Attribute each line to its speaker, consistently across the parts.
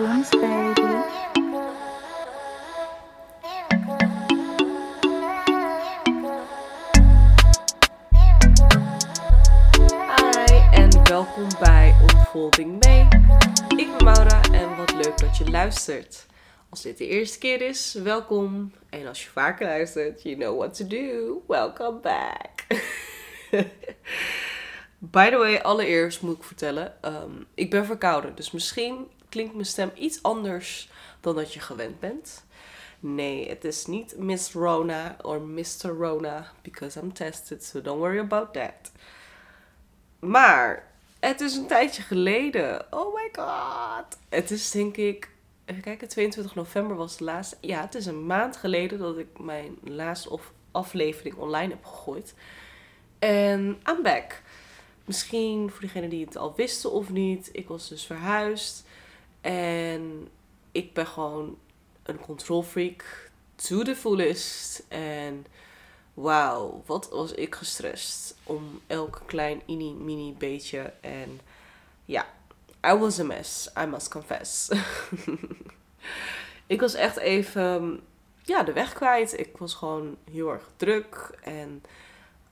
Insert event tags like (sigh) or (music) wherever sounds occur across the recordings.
Speaker 1: Hi en welkom bij Ontfolding mee. Ik ben Maura en wat leuk dat je luistert. Als dit de eerste keer is, welkom. En als je vaker luistert, you know what to do. Welcome back. (laughs) By the way, allereerst moet ik vertellen, ehm, ik ben verkouden. Dus misschien klinkt mijn stem iets anders dan dat je gewend bent. Nee, het is niet Miss Rona or Mr. Rona, because I'm tested, so don't worry about that. Maar het is een tijdje geleden. Oh my god. Het is denk ik. Even kijken, 22 november was de laatste. Ja, het is een maand geleden dat ik mijn laatste of- aflevering online heb gegooid. En I'm back. Misschien voor degenen die het al wisten of niet. Ik was dus verhuisd. En ik ben gewoon een control freak. To the fullest. En wauw, wat was ik gestrest om elk klein ini mini beetje. En ja, I was a mess, I must confess. (laughs) ik was echt even ja, de weg kwijt. Ik was gewoon heel erg druk. En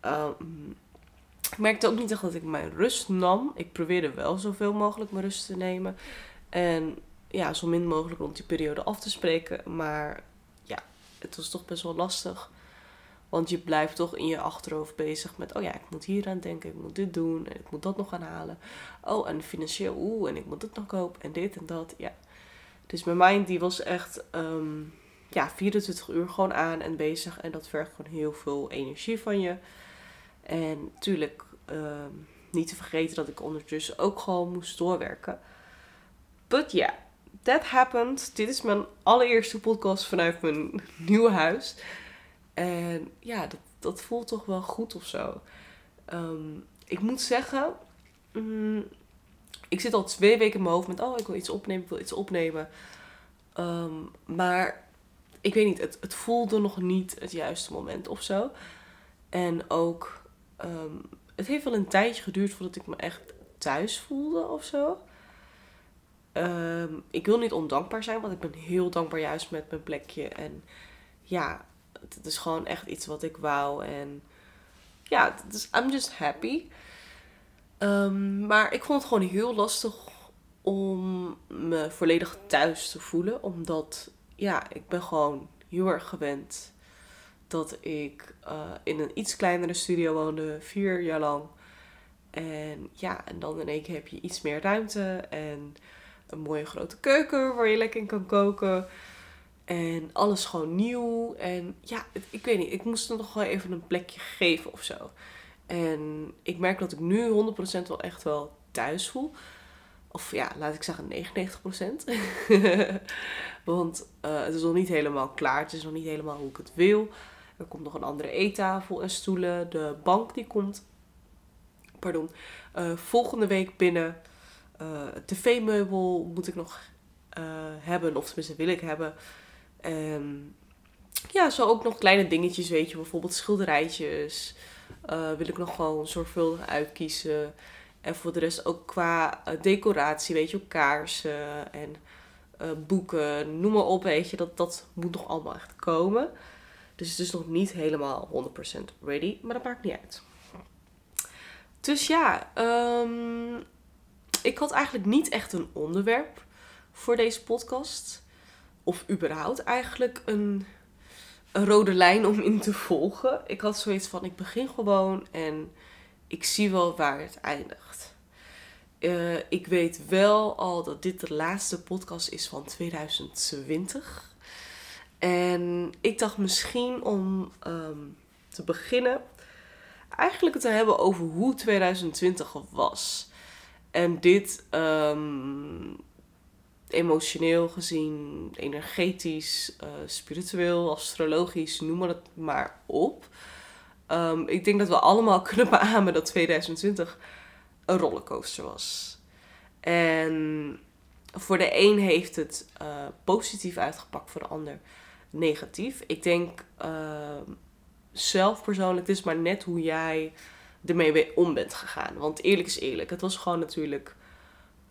Speaker 1: ehm, ik merkte ook niet echt dat ik mijn rust nam. Ik probeerde wel zoveel mogelijk mijn rust te nemen. En ja, zo min mogelijk rond die periode af te spreken. Maar ja, het was toch best wel lastig. Want je blijft toch in je achterhoofd bezig met, oh ja, ik moet hier aan denken, ik moet dit doen en ik moet dat nog gaan halen. Oh, en financieel, oeh, en ik moet dit nog kopen en dit en dat, ja. Dus mijn mind die was echt, ehm, ja, 24 uur gewoon aan en bezig en dat vergt gewoon heel veel energie van je. En natuurlijk, ehm, niet te vergeten dat ik ondertussen ook gewoon moest doorwerken. But yeah, that happened. Dit is mijn allereerste podcast vanuit mijn nieuwe huis. En ja, dat, dat voelt toch wel goed of zo. Ehm, ik moet zeggen, mm, ik zit al twee weken in mijn hoofd met, oh, ik wil iets opnemen, ik wil iets opnemen. Ehm, maar ik weet niet, het, het voelde nog niet het juiste moment of zo. En ook, ehm, het heeft wel een tijdje geduurd voordat ik me echt thuis voelde of zo. Ehm, ik wil niet ondankbaar zijn, want ik ben heel dankbaar juist met mijn plekje. En ja, het, is gewoon echt iets wat ik wou. En ja, I'm just happy. Ehm, maar ik vond het gewoon heel lastig om me volledig thuis te voelen. Omdat, ja, ik ben gewoon heel erg gewend dat ik eh, in een iets kleinere studio woonde, vier jaar lang. En ja, en dan in één keer heb je iets meer ruimte en een mooie grote keuken waar je lekker in kan koken. En alles gewoon nieuw. En ja, ik weet niet, ik moest er nog wel even een plekje geven of zo. En ik merk dat ik nu 100% wel echt wel thuis voel. Of ja, laat ik zeggen 99%. (laughs) Want eh, het is nog niet helemaal klaar. Het is nog niet helemaal hoe ik het wil. Er komt nog een andere eettafel en stoelen. De bank die komt, pardon, eh, volgende week binnen. Eh, tv-meubel moet ik nog eh, hebben, of tenminste wil ik hebben. En ja, zo ook nog kleine dingetjes, weet je, bijvoorbeeld schilderijtjes. eh, wil ik nog gewoon zorgvuldig uitkiezen. En voor de rest ook qua decoratie, weet je, kaarsen en boeken, noem maar op, weet je. Dat, dat moet nog allemaal echt komen. Dus het is nog niet helemaal 100% ready, maar dat maakt niet uit. Dus ja, ehm, ik had eigenlijk niet echt een onderwerp voor deze podcast. Of überhaupt eigenlijk een, rode lijn om in te volgen. Ik had zoiets van, ik begin gewoon en ik zie wel waar het eindigt. Eh, ik weet wel al dat dit de laatste podcast is van 2020. En ik dacht misschien om ehm, te beginnen eigenlijk het te hebben over hoe 2020 was. En dit ehm, emotioneel gezien, energetisch, eh, spiritueel, astrologisch, noem maar het maar op. Ehm, ik denk dat we allemaal (laughs) kunnen beamen dat 2020 een rollercoaster was. En voor de een heeft het eh, positief uitgepakt, voor de ander negatief. Ik denk ehm, zelf persoonlijk, het is maar net hoe jij ermee mee om bent gegaan. Want eerlijk is eerlijk, het was gewoon natuurlijk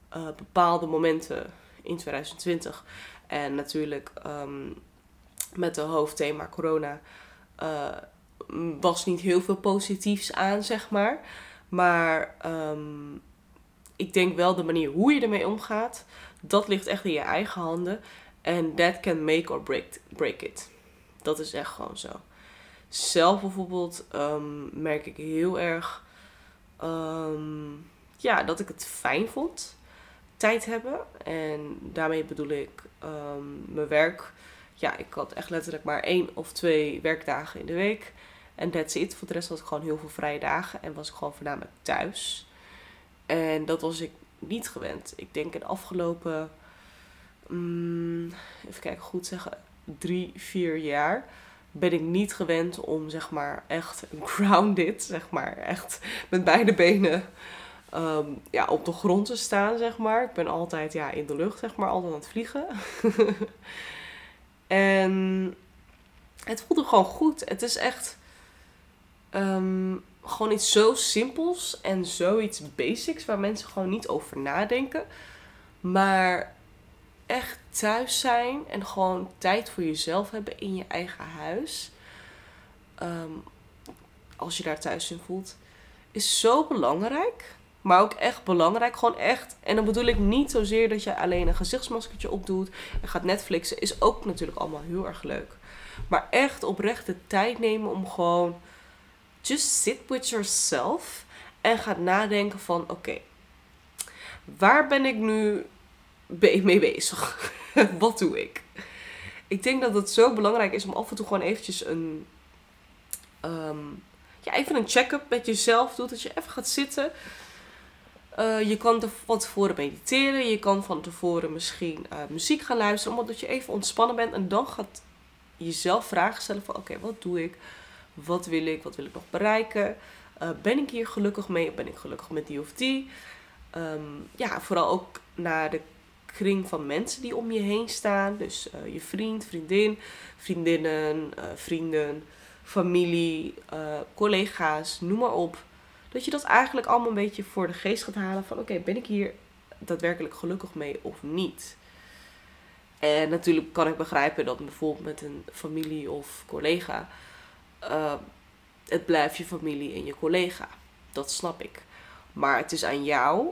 Speaker 1: eh, bepaalde momenten in 2020. En natuurlijk um, met de hoofdthema corona uh, was niet heel veel positiefs aan, zeg maar. Maar um, ik denk wel de manier hoe je ermee omgaat, dat ligt echt in je eigen handen. En that can make or break, break it. Dat is echt gewoon zo. Zelf bijvoorbeeld um, merk ik heel erg um, ja, dat ik het fijn vond. Tijd hebben. En daarmee bedoel ik um, mijn werk. Ja, ik had echt letterlijk maar één of twee werkdagen in de week. En that's it. Voor de rest had ik gewoon heel veel vrije dagen. En was ik gewoon voornamelijk thuis. En dat was ik niet gewend. Ik denk in de afgelopen, um, even kijken, goed zeggen, drie, vier jaar ben ik niet gewend om zeg maar echt (laughs) grounded, zeg maar, echt met beide benen um, ja, op de grond te staan, zeg maar. Ik ben altijd ja, in de lucht, zeg maar, altijd aan het vliegen. (laughs) en het voelde gewoon goed. Het is echt um, gewoon iets zo simpels en zoiets basics waar mensen gewoon niet over nadenken. Maar echt thuis zijn en gewoon tijd voor jezelf hebben in je eigen huis. Um, als je daar thuis in voelt, is zo belangrijk. Maar ook echt belangrijk. Gewoon echt. En dan bedoel ik niet zozeer dat je alleen een gezichtsmaskertje opdoet en gaat Netflixen. Is ook natuurlijk allemaal heel erg leuk. Maar echt oprecht de tijd nemen om gewoon just sit with yourself. En gaat nadenken van oké, waar ben ik nu mee bezig? (laughs) Wat doe ik? Ik denk dat het zo belangrijk is om af en toe gewoon eventjes een... Um, ja, even een check-up met jezelf doet. Dat je even gaat zitten. Uh, je kan van tevoren mediteren. Je kan van tevoren misschien uh, muziek gaan luisteren. Omdat je even ontspannen bent. En dan gaat jezelf vragen stellen van... Oké, wat doe ik? Wat wil ik? Wat wil ik nog bereiken? Uh, ben ik hier gelukkig mee? Ben ik gelukkig met die of die? Um, ja, vooral ook naar de kring van mensen die om je heen staan. Dus uh, je vriend, vriendin, vriendinnen, uh, vrienden, familie, uh, collega's, noem maar op. Dat je dat eigenlijk allemaal een beetje voor de geest gaat halen van oké, ben ik hier daadwerkelijk gelukkig mee of niet? En natuurlijk kan ik begrijpen dat bijvoorbeeld met een familie of collega, het blijft je familie en je collega. Dat snap ik. Maar het is aan jou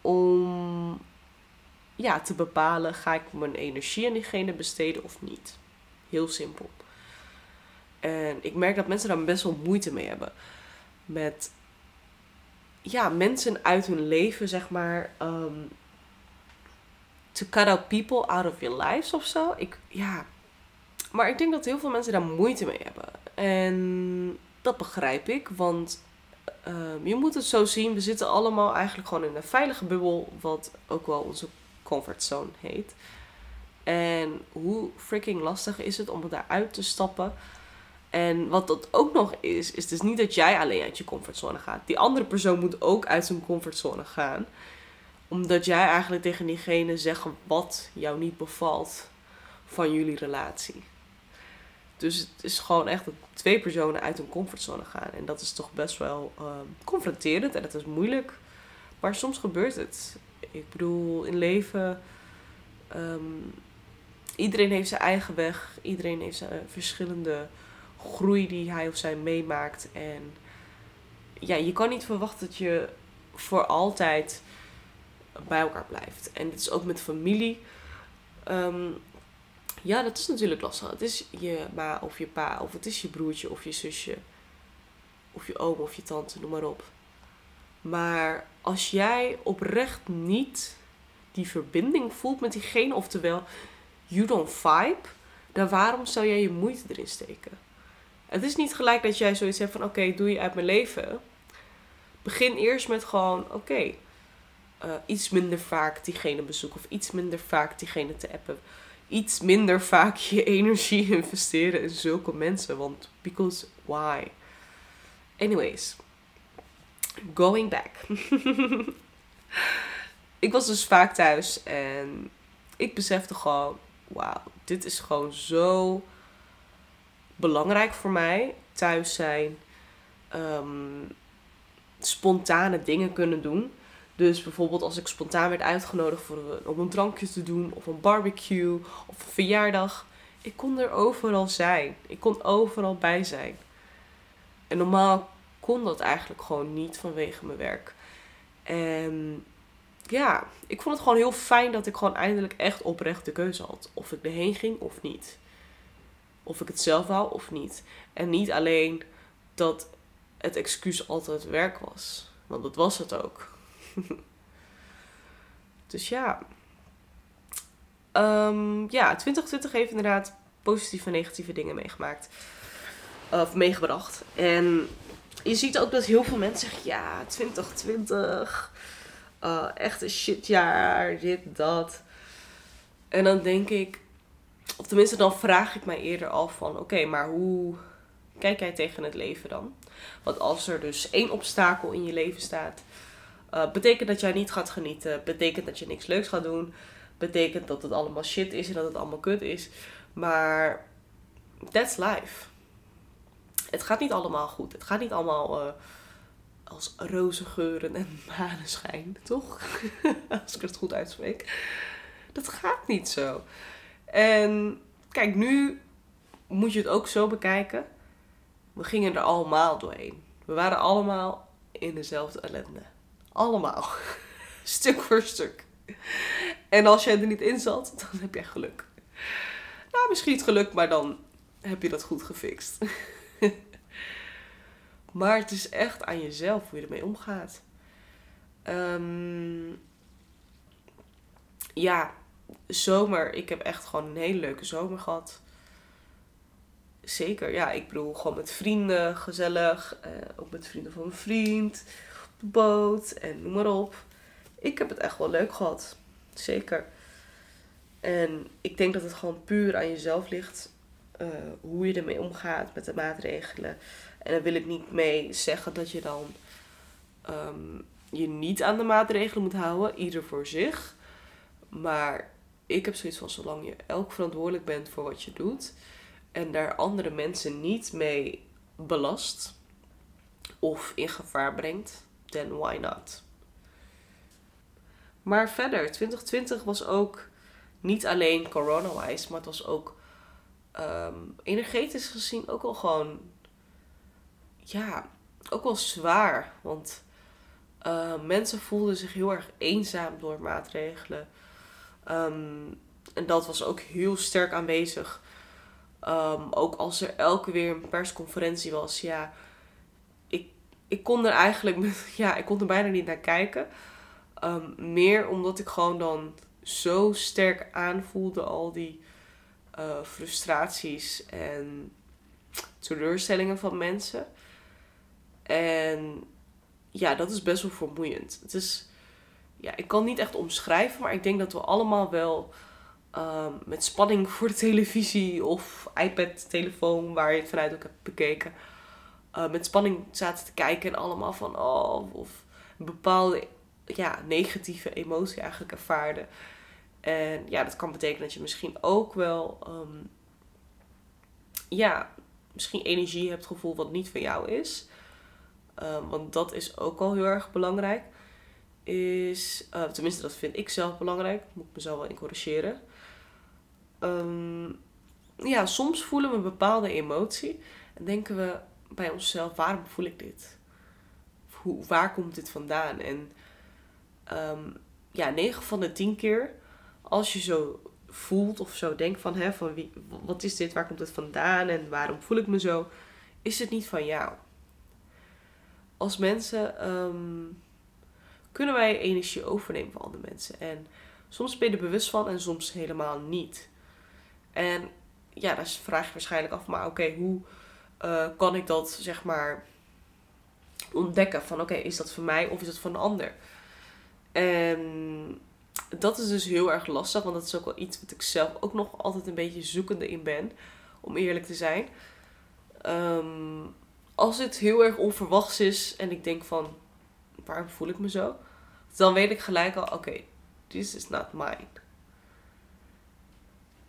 Speaker 1: om ja, te bepalen: ga ik mijn energie aan diegene besteden of niet? Heel simpel. En ik merk dat mensen daar best wel moeite mee hebben. Met ja, mensen uit hun leven, zeg maar. Um, to cut out people out of your lives of zo. Ik, ja. Maar ik denk dat heel veel mensen daar moeite mee hebben. En dat begrijp ik, want um, je moet het zo zien. We zitten allemaal eigenlijk gewoon in een veilige bubbel, wat ook wel onze comfortzone heet. En hoe freaking lastig is het om daaruit te stappen. En wat dat ook nog is, is dus niet dat jij alleen uit je comfortzone gaat. Die andere persoon moet ook uit zijn comfortzone gaan. Omdat jij eigenlijk tegen diegene zegt wat jou niet bevalt van jullie relatie. Dus het is gewoon echt dat twee personen uit hun comfortzone gaan. En dat is toch best wel uh, confronterend en het is moeilijk. Maar soms gebeurt het. Ik bedoel, in leven. Um, iedereen heeft zijn eigen weg. Iedereen heeft zijn verschillende groei die hij of zij meemaakt. En ja, je kan niet verwachten dat je voor altijd bij elkaar blijft. En het is ook met familie. Um, ja, dat is natuurlijk lastig. Het is je ma of je pa, of het is je broertje of je zusje, of je oom of je tante, noem maar op. Maar als jij oprecht niet die verbinding voelt met diegene, oftewel you don't vibe, dan waarom zou jij je moeite erin steken? Het is niet gelijk dat jij zoiets hebt van oké, doe je uit mijn leven. Begin eerst met gewoon oké, uh, iets minder vaak diegene bezoeken of iets minder vaak diegene te appen. Iets minder vaak je (laughs) energie investeren in zulke mensen. Want because why? Anyways, going back. (laughs) ik was dus vaak thuis en ik besefte gewoon, wauw, dit is gewoon zo belangrijk voor mij. Thuis zijn, um, spontane dingen kunnen doen. Dus bijvoorbeeld als ik spontaan werd uitgenodigd voor een, om een drankje te doen, of een barbecue, of een verjaardag. Ik kon er overal zijn. Ik kon overal bij zijn. En normaal kon dat eigenlijk gewoon niet vanwege mijn werk. En ja, ik vond het gewoon heel fijn dat ik gewoon eindelijk echt oprecht de keuze had. Of ik erheen ging of niet. Of ik het zelf wou of niet. En niet alleen dat het excuus altijd werk was. Want dat was het ook. (laughs) dus ja. Um, ja, 2020 heeft inderdaad positieve en negatieve dingen meegemaakt. Of meegebracht. En je ziet ook dat heel veel mensen zeggen: ja, 2020. Uh, echt een shitjaar. Dit, dat. En dan denk ik. Of tenminste, dan vraag ik mij eerder af van: oké, maar hoe kijk jij tegen het leven dan? Want als er dus één obstakel in je leven staat, uh, betekent dat jij niet gaat genieten, betekent dat je niks leuks gaat doen, betekent dat het allemaal shit is en dat het allemaal kut is. Maar that's life. Het gaat niet allemaal goed. Het gaat niet allemaal uh, als roze geuren en (laughs) maneschijn, toch? (laughs) als ik het goed uitspreek. Dat gaat niet zo. En kijk, nu moet je het ook zo bekijken. We gingen er allemaal doorheen. We waren allemaal in dezelfde ellende. Allemaal. (laughs) stuk voor stuk. En als jij er niet in zat, dan heb jij geluk. Nou, misschien niet geluk, maar dan heb je dat goed gefixt. (laughs) maar het is echt aan jezelf hoe je ermee omgaat. Um, ja, zomer. Ik heb echt gewoon een hele leuke zomer gehad. Zeker, ja. Ik bedoel, gewoon met vrienden, gezellig. Uh, ook met vrienden van mijn vriend. Op de boot en noem maar op. Ik heb het echt wel leuk gehad. Zeker. En ik denk dat het gewoon puur aan jezelf ligt. Uh, hoe je ermee omgaat met de maatregelen. En daar wil ik niet mee zeggen dat je dan um, je niet aan de maatregelen moet houden. Ieder voor zich. Maar ik heb zoiets van zolang je elk verantwoordelijk bent voor wat je doet en daar andere mensen niet mee belast of in gevaar brengt, then why not? Maar verder, 2020 was ook niet alleen corona-wise, maar het was ook um, energetisch gezien ook al gewoon, ja, ook wel zwaar. Want uh, mensen voelden zich heel erg eenzaam door maatregelen. Um, en dat was ook heel sterk aanwezig Um, ook als er elke weer een persconferentie was, ja, ik, ik kon er eigenlijk, (laughs) ja, ik kon er bijna niet naar kijken. Meer omdat ik gewoon dan zo sterk aanvoelde al die uh, frustraties en teleurstellingen van mensen. En ja, dat is best wel vermoeiend. Het is, ja, ik kan niet echt omschrijven, maar ik denk dat we allemaal wel Ehm, met spanning (laughs) voor de televisie of iPad, telefoon, waar je het vanuit ook hebt bekeken. Uh, met spanning zaten te kijken en allemaal van, oh, of bepaalde ja, negatieve emotie eigenlijk ervaarde. En ja, dat kan betekenen dat je misschien ook wel, um, ja, misschien energie hebt gevoel wat niet van jou is. Um, want dat is ook al heel erg belangrijk. Is, uh, tenminste, dat vind ik zelf belangrijk. Moet ik mezelf wel in corrigeren um, ja, soms voelen we een bepaalde emotie en denken we bij onszelf, waarom voel ik dit? Hoe, waar komt dit vandaan? En ja, 9 van de 10 keer, als je zo voelt of zo denkt van, hè, van wie, wat is dit, waar komt het vandaan en waarom voel ik me zo, is het niet van jou. Als mensen um, kunnen wij energie overnemen van andere mensen. En soms ben je er bewust van en soms helemaal niet. En ja, dan vraag je waarschijnlijk af, maar oké, hoe uh, kan ik dat zeg maar ontdekken? Van oké, is dat voor mij of is dat voor een ander? En dat is dus heel erg lastig, want dat is ook wel iets wat ik zelf ook nog altijd een beetje zoekende in ben, om eerlijk te zijn. Um, als het heel erg onverwachts is en ik denk van, waarom voel ik me zo? Dan weet ik gelijk al, oké, this is not mine.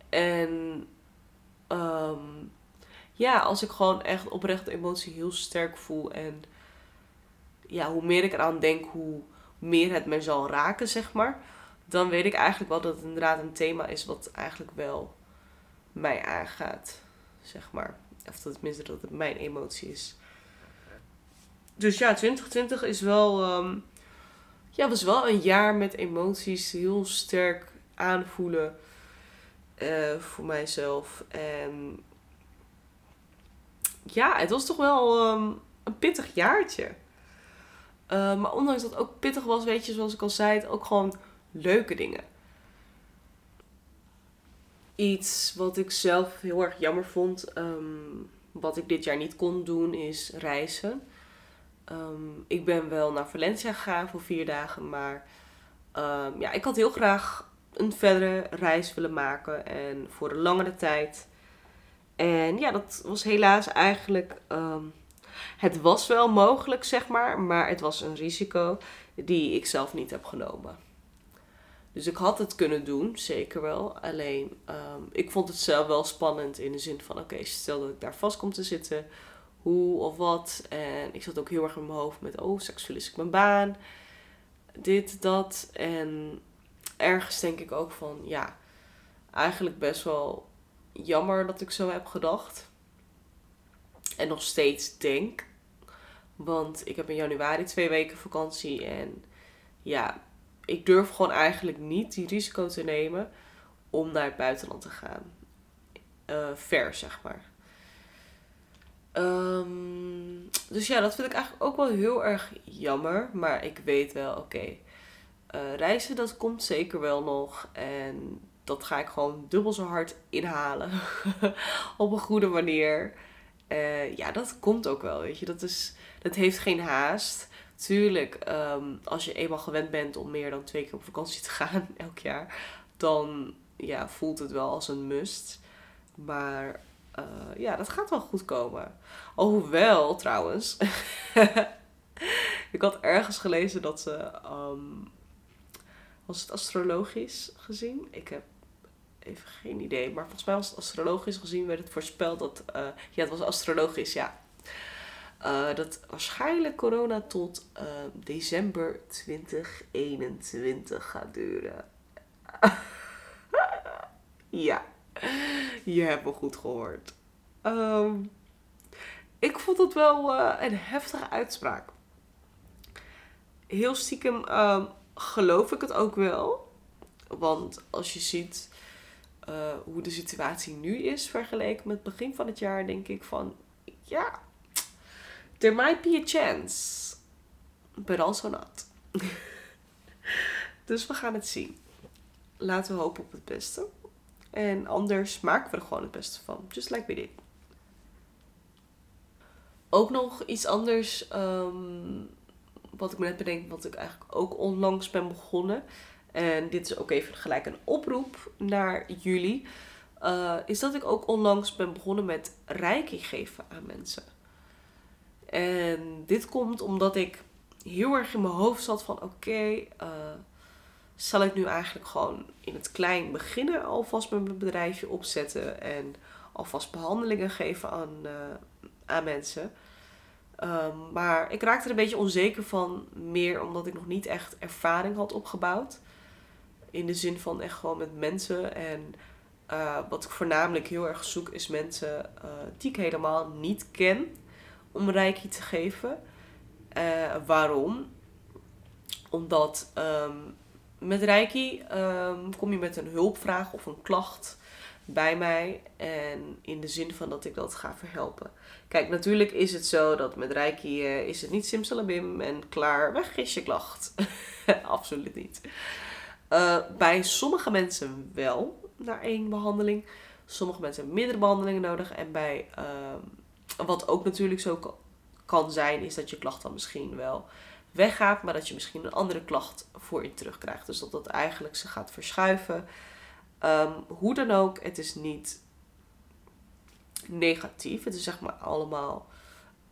Speaker 1: En um, ja, als ik gewoon echt oprecht de emotie heel sterk voel. En ja, hoe meer ik eraan denk, hoe, meer het me zal raken, zeg maar. Dan weet ik eigenlijk wel dat het inderdaad een thema is wat eigenlijk wel mij aangaat, zeg maar. Of dat tenminste dat het mijn emotie is. Dus ja, 2020 is wel, um, ja, was wel een jaar met emoties heel sterk aanvoelen uh, voor mijzelf. En ja, het was toch wel um, een pittig jaartje. Uh, maar ondanks dat het ook pittig was, weet je, zoals ik al zei, het ook gewoon leuke dingen. Iets wat ik zelf heel erg jammer vond, um, wat ik dit jaar niet kon doen, is reizen. Um, ik ben wel naar Valencia gegaan voor vier dagen, maar um, ja, ik had heel graag een verdere reis willen maken en voor een langere tijd. En ja, dat was helaas eigenlijk. Het was wel mogelijk, zeg maar, maar het was een risico die ik zelf niet heb genomen. Dus ik had het kunnen doen, zeker wel. Alleen, um, ik vond het zelf wel spannend in de zin van: oké, stel dat ik daar vast kom te zitten, hoe of wat. En ik zat ook heel erg in mijn hoofd met: oh, straks verlies ik mijn baan. Dit, dat. En ergens denk ik ook van: ja, eigenlijk best wel jammer dat ik zo heb gedacht. En nog steeds denk. Want ik heb in januari twee weken vakantie. En ja, ik durf gewoon eigenlijk niet die risico te nemen om naar het buitenland te gaan. Uh, ver, zeg maar. Um, dus ja, dat vind ik eigenlijk ook wel heel erg jammer. Maar ik weet wel, oké. Eh, reizen, dat komt zeker wel nog. En dat ga ik gewoon dubbel zo hard inhalen. (laughs) op een goede manier. Uh, ja, dat komt ook wel, weet je. Dat, is, dat heeft geen haast. Tuurlijk, um, als je eenmaal gewend bent om meer dan twee keer op vakantie te (laughs) gaan elk jaar, dan ja, voelt het wel als een must. Maar uh, ja, dat gaat wel goed komen. Alhoewel, trouwens, (laughs) ik had ergens gelezen dat ze, um, was het astrologisch gezien? Ik heb even geen idee. Maar volgens mij was het astrologisch gezien werd het voorspeld dat... Uh, ja, het was astrologisch, ja. Uh, dat waarschijnlijk corona tot uh, december 2021 gaat duren. (laughs) ja, je hebt me goed gehoord. Um, ik vond het wel een heftige uitspraak. Heel stiekem um, geloof ik het ook wel. Want als je ziet hoe de situatie nu is vergeleken met het begin van het jaar, denk ik van ja, there might be a chance, but also not. (laughs) dus we gaan het zien. Laten we hopen op het beste. En anders maken we er gewoon het beste van. Just like we did. Ook nog iets anders. Um, wat ik me net bedenk. Wat ik eigenlijk ook onlangs ben begonnen. En dit is ook even gelijk een oproep naar jullie. Uh, is dat ik ook onlangs ben begonnen met reiki geven aan mensen. En dit komt omdat ik heel erg in mijn hoofd zat van oké, uh, zal ik nu eigenlijk gewoon in het klein beginnen alvast met mijn bedrijfje opzetten en alvast behandelingen geven aan, uh, aan mensen. Um, maar ik raakte er een beetje onzeker van, meer omdat ik nog niet echt ervaring had opgebouwd. In de zin van echt gewoon met mensen. En uh, wat ik voornamelijk heel erg zoek is mensen die ik helemaal niet ken om reiki te geven. Uh, waarom? Omdat um, met reiki um, kom je met een hulpvraag of een klacht bij mij. En in de zin van dat ik dat ga verhelpen. Kijk, natuurlijk is het zo dat met reiki is het niet simsalabim en klaar, weg is je klacht. (laughs) Absoluut niet. Uh, bij sommige mensen wel naar één behandeling. Sommige mensen hebben meerdere behandelingen nodig. En bij uh, wat ook natuurlijk zo kan zijn, is dat je klacht dan misschien wel weggaat, maar dat je misschien een andere klacht voor je terugkrijgt. Dus dat dat eigenlijk ze gaat verschuiven. Um, hoe dan ook, het is niet negatief. Het is zeg maar allemaal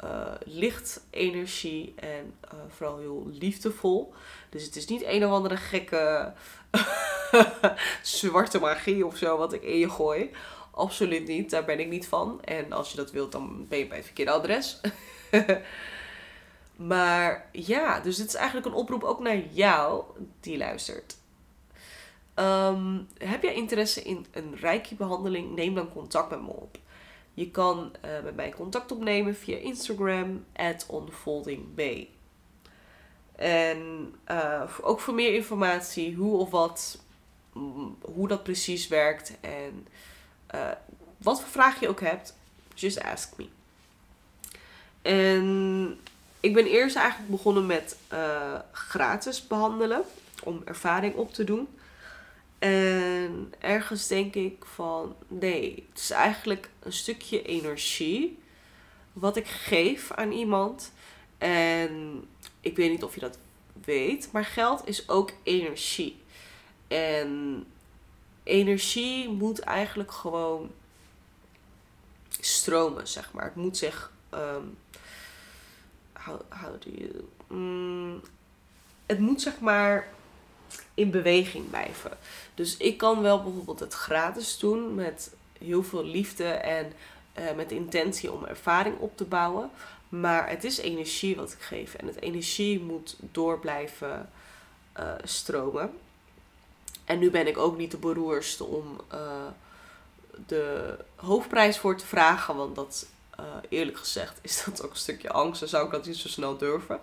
Speaker 1: uh, licht energie en uh, vooral heel liefdevol. Dus het is niet een of andere gekke (laughs) zwarte magie of zo wat ik in je gooi. Absoluut niet, daar ben ik niet van. En als je dat wilt, dan ben je bij het verkeerde adres. (laughs) Maar ja, dus dit is eigenlijk een oproep ook naar jou die luistert. Ehm, heb jij interesse in een reiki-behandeling? Neem dan contact met me op. Je kan uh, met mij contact opnemen via Instagram, unfoldingb. En uh, ook voor meer informatie, hoe of wat, mm, hoe dat precies werkt en uh, wat voor vraag je ook hebt, just ask me. En ik ben eerst eigenlijk begonnen met gratis behandelen, om ervaring op te doen. En ergens denk ik van nee, het is eigenlijk een stukje energie wat ik geef aan iemand. En ik weet niet of je dat weet, maar geld is ook energie. En energie moet eigenlijk gewoon stromen, zeg maar. Het moet zich. Um, how, do you. Mm, het moet zeg maar in beweging blijven. Dus ik kan wel bijvoorbeeld het gratis doen met heel veel liefde en uh, met intentie om ervaring op te bouwen. Maar het is energie wat ik geef. En het energie moet door blijven uh, stromen. En nu ben ik ook niet de beroerste om uh, de hoofdprijs voor te vragen. Want dat, eerlijk gezegd, is dat ook een stukje angst. Dan zou ik dat niet zo snel durven.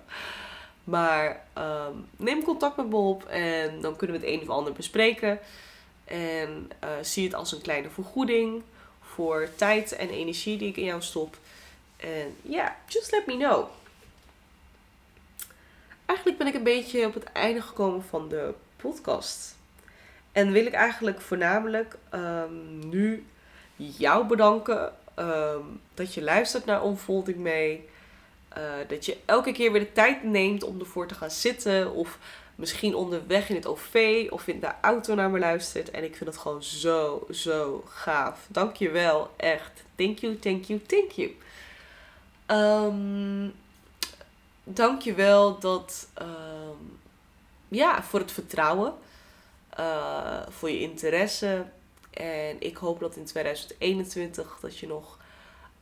Speaker 1: Maar um, neem contact met me op en dan kunnen we het een of ander bespreken. En uh, zie het als een kleine vergoeding voor tijd en energie die ik in jou stop. En ja, just let me know. Eigenlijk ben ik een beetje op het einde gekomen van de podcast. En wil ik eigenlijk voornamelijk um, nu jou bedanken um, dat je luistert naar Unfolding mee. Uh, dat je elke keer weer de tijd neemt om ervoor te gaan zitten. Of misschien onderweg in het OV of in de auto naar me luistert. En ik vind het gewoon zo, zo gaaf. Dank je wel, echt. Thank you, thank you, thank you. Um, dank je wel dat, um, ja, voor het vertrouwen. Uh, voor je interesse. En ik hoop dat in 2021 dat je nog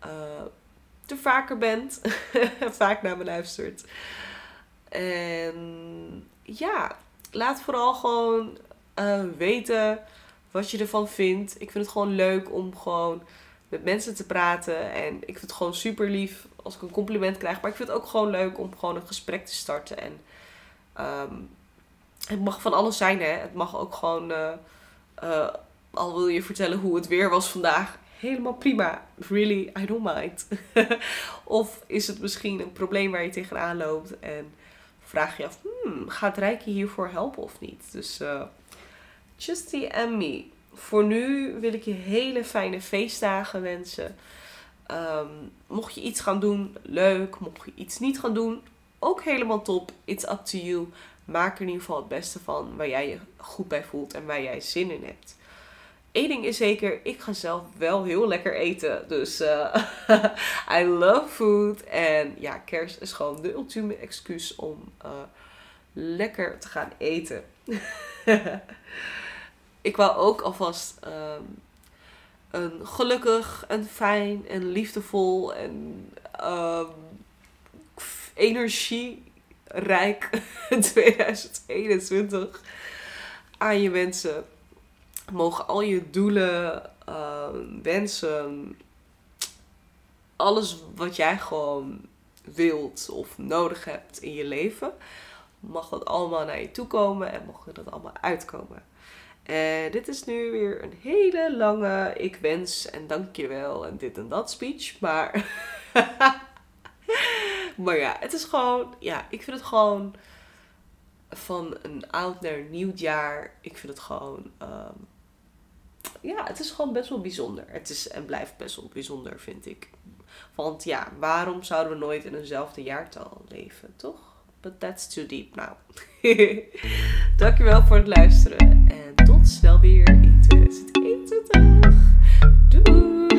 Speaker 1: uh, te vaker bent. (laughs) Vaak naar me luistert. En ja, laat vooral gewoon uh, weten wat je ervan vindt. Ik vind het gewoon leuk om gewoon met mensen te praten. En ik vind het gewoon super lief als ik een compliment krijg. Maar ik vind het ook gewoon leuk om gewoon een gesprek te starten. En um, het mag van alles zijn, hè. Het mag ook gewoon... Uh, uh, al wil je vertellen hoe het weer was vandaag helemaal prima. Really, I don't mind. (laughs) of is het misschien een probleem waar je tegenaan loopt en vraag je af, hmm, gaat Rijke hiervoor helpen of niet? Dus uh, just and me. Voor nu wil ik je hele fijne feestdagen wensen. Um, mocht je iets gaan doen, leuk. Mocht je iets niet gaan doen, ook helemaal top. It's up to you. Maak er in ieder geval het beste van waar jij je goed bij voelt en waar jij zin in hebt. Eén ding is zeker, ik ga zelf wel heel lekker eten. Dus uh, (laughs) I love food. En ja, kerst is gewoon de ultieme excuus om uh, lekker te gaan eten. (laughs) ik wou ook alvast um, een gelukkig en fijn en liefdevol en um, energierijk 2021 (laughs) aan je wensen mogen al je doelen, uh, wensen, alles wat jij gewoon wilt of nodig hebt in je leven, mag dat allemaal naar je toe komen en mogen dat allemaal uitkomen. En dit is nu weer een hele lange ik wens en dankjewel en dit en dat speech. Maar, (laughs) Maar ja, het is gewoon, ja, ik vind het gewoon van een oud naar een nieuw jaar. Ik vind het gewoon, ehm, ja, het is gewoon best wel bijzonder. Het is en blijft best wel bijzonder, vind ik. Want ja, waarom zouden we nooit in eenzelfde jaartal leven, toch? But that's too deep now. (laughs) Dankjewel voor het luisteren. En tot snel weer in 2021. Doei!